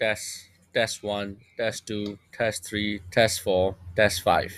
test test one test two test three test four test five.